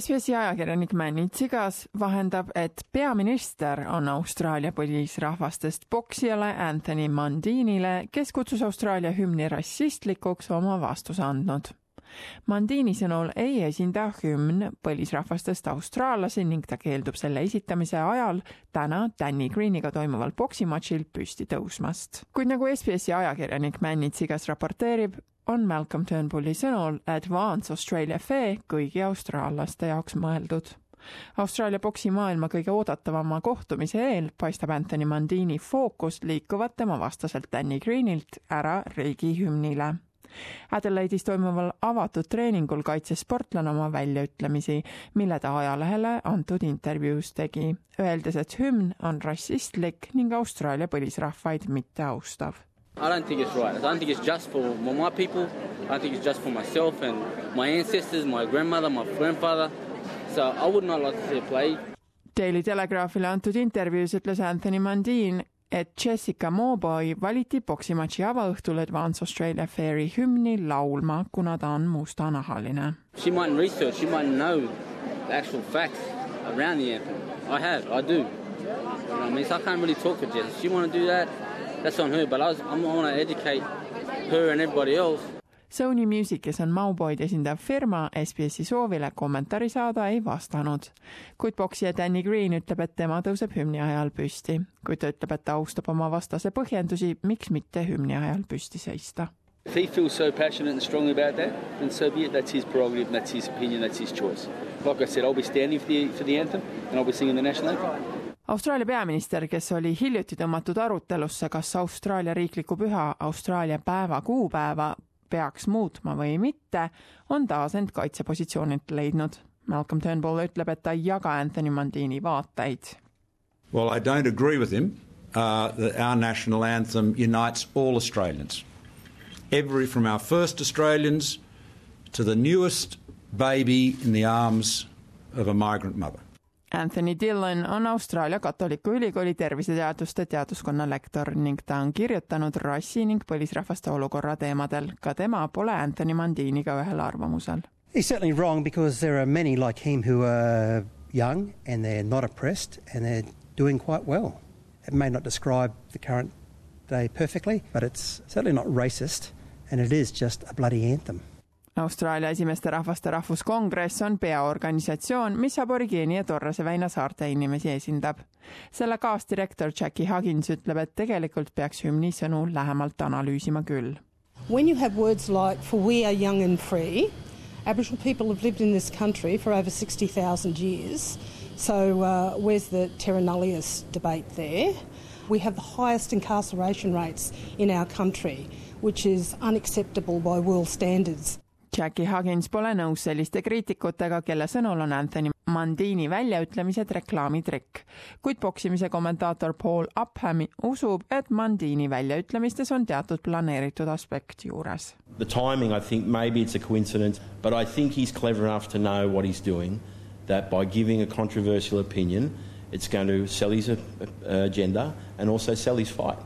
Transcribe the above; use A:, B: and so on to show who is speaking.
A: SBS-i ajakirjanik Manny Tsigas vahendab, et peaminister on Austraalia põlisrahvastest poksijale Anthony Mandinile, kes kutsus Austraalia hümni rassistlikuks, oma vastuse andnud. Mandini sõnul ei esinda hümn põlisrahvastest austraallasi ning ta keeldub selle esitamise ajal täna Danny Greeniga toimuval poksimatšil püsti tõusmast. kuid nagu SBS-i ajakirjanik Manny Tsigas raporteerib, on Malcolm Turnbulli sõnul Advance Australia Fair kõigi austraallaste jaoks mõeldud. Austraalia poksimaailma kõige oodatavama kohtumise eel paistab Anthony Mandini fookus liikuvat tema vastaselt Danny Greenilt ära riigihümnile. Adelaide'is toimuval avatud treeningul kaitses sportlane oma väljaütlemisi, mille ta ajalehele antud intervjuus tegi, öeldes, et hümn on rassistlik ning Austraalia põlisrahvaid mitteaustav
B: I don't think it's right. I don't think it's just for my people. I think it's just for myself and my ancestors, my grandmother, my grandfather. So I would not like to see it played.
A: Daily Telegraphile antud intervjuus ütles Anthony Mandin, et Jessica Mowboy valiti poksimatši avaõhtul Advance Australia Fairy hümni laulma, kuna ta on mustanahaline.
B: She might research, she might know the actual facts around the anthem. I have, I do. You know what I mean? So I can't really talk for Jess. She want to do that, that's on her, but I, was, I want to educate her and everybody else.
A: Sony Music, kes on Mauboid esindav firma, SBS-i soovile kommentaari saada ei vastanud. kuid poksija Danny Green ütleb, et tema tõuseb hümni ajal püsti, kuid ta ütleb, et ta austab oma vastase põhjendusi, miks mitte hümni ajal püsti seista.
C: If he feels so passionate and strongly about that, then so be it. That's his prerogative, that's his opinion, that's his choice. Like I said, I'll be standing for the, for the anthem and I'll be singing the national anthem.
A: Austraalia peaminister, kes oli hiljuti tõmmatud arutelusse, kas Austraalia riikliku püha Austraalia päeva kuupäeva peaks muutma või mitte, on taas end kaitsepositsioonilt leidnud. Malcolm Turnbull ütleb, et ta ei jaga Anthony Mandini vaateid.
D: Well, I don't agree with him uh, that our national anthem unites all Australians. Every from our first Australians to the newest baby in the arms of a migrant mother.
A: Anthony Dillon on Austraalia Katoliku Ülikooli terviseteaduste teaduskonna lektor ning ta on kirjutanud rassi ning põlisrahvaste olukorra teemadel. ka tema pole Anthony Mandiniga ühel arvamusel.
E: He's certainly wrong because there are many like him who are young and they're not oppressed and they're doing quite well. It may not describe the current day perfectly, but it's certainly not racist and it is just a bloody anthem.
A: Austraalia esimeste rahvaste rahvuskongress on peaorganisatsioon, mis aborigeeni ja Torrese väina saarte inimesi esindab. selle kaasdirektor Jackie Huggins ütleb, et tegelikult peaks hümni sõnu lähemalt analüüsima küll.
F: When you have words like for we are young and free, Aboriginal people have lived in this country for over 60,000 years. So uh, where's the terra nullius debate there? We have the highest incarceration rates in our country, which is unacceptable by world standards.
A: Jackie Huggins pole nõus selliste kriitikutega, kelle sõnul on Anthony Mandini väljaütlemised reklaamitrikk. kuid poksimise kommentaator Paul Upham usub, et Mandini väljaütlemistes on teatud planeeritud aspekt juures.
G: The timing, I think maybe it's a coincidence, but I think he's clever enough to know what he's doing, that by giving a controversial opinion, it's going to sell his agenda and also sell his fight.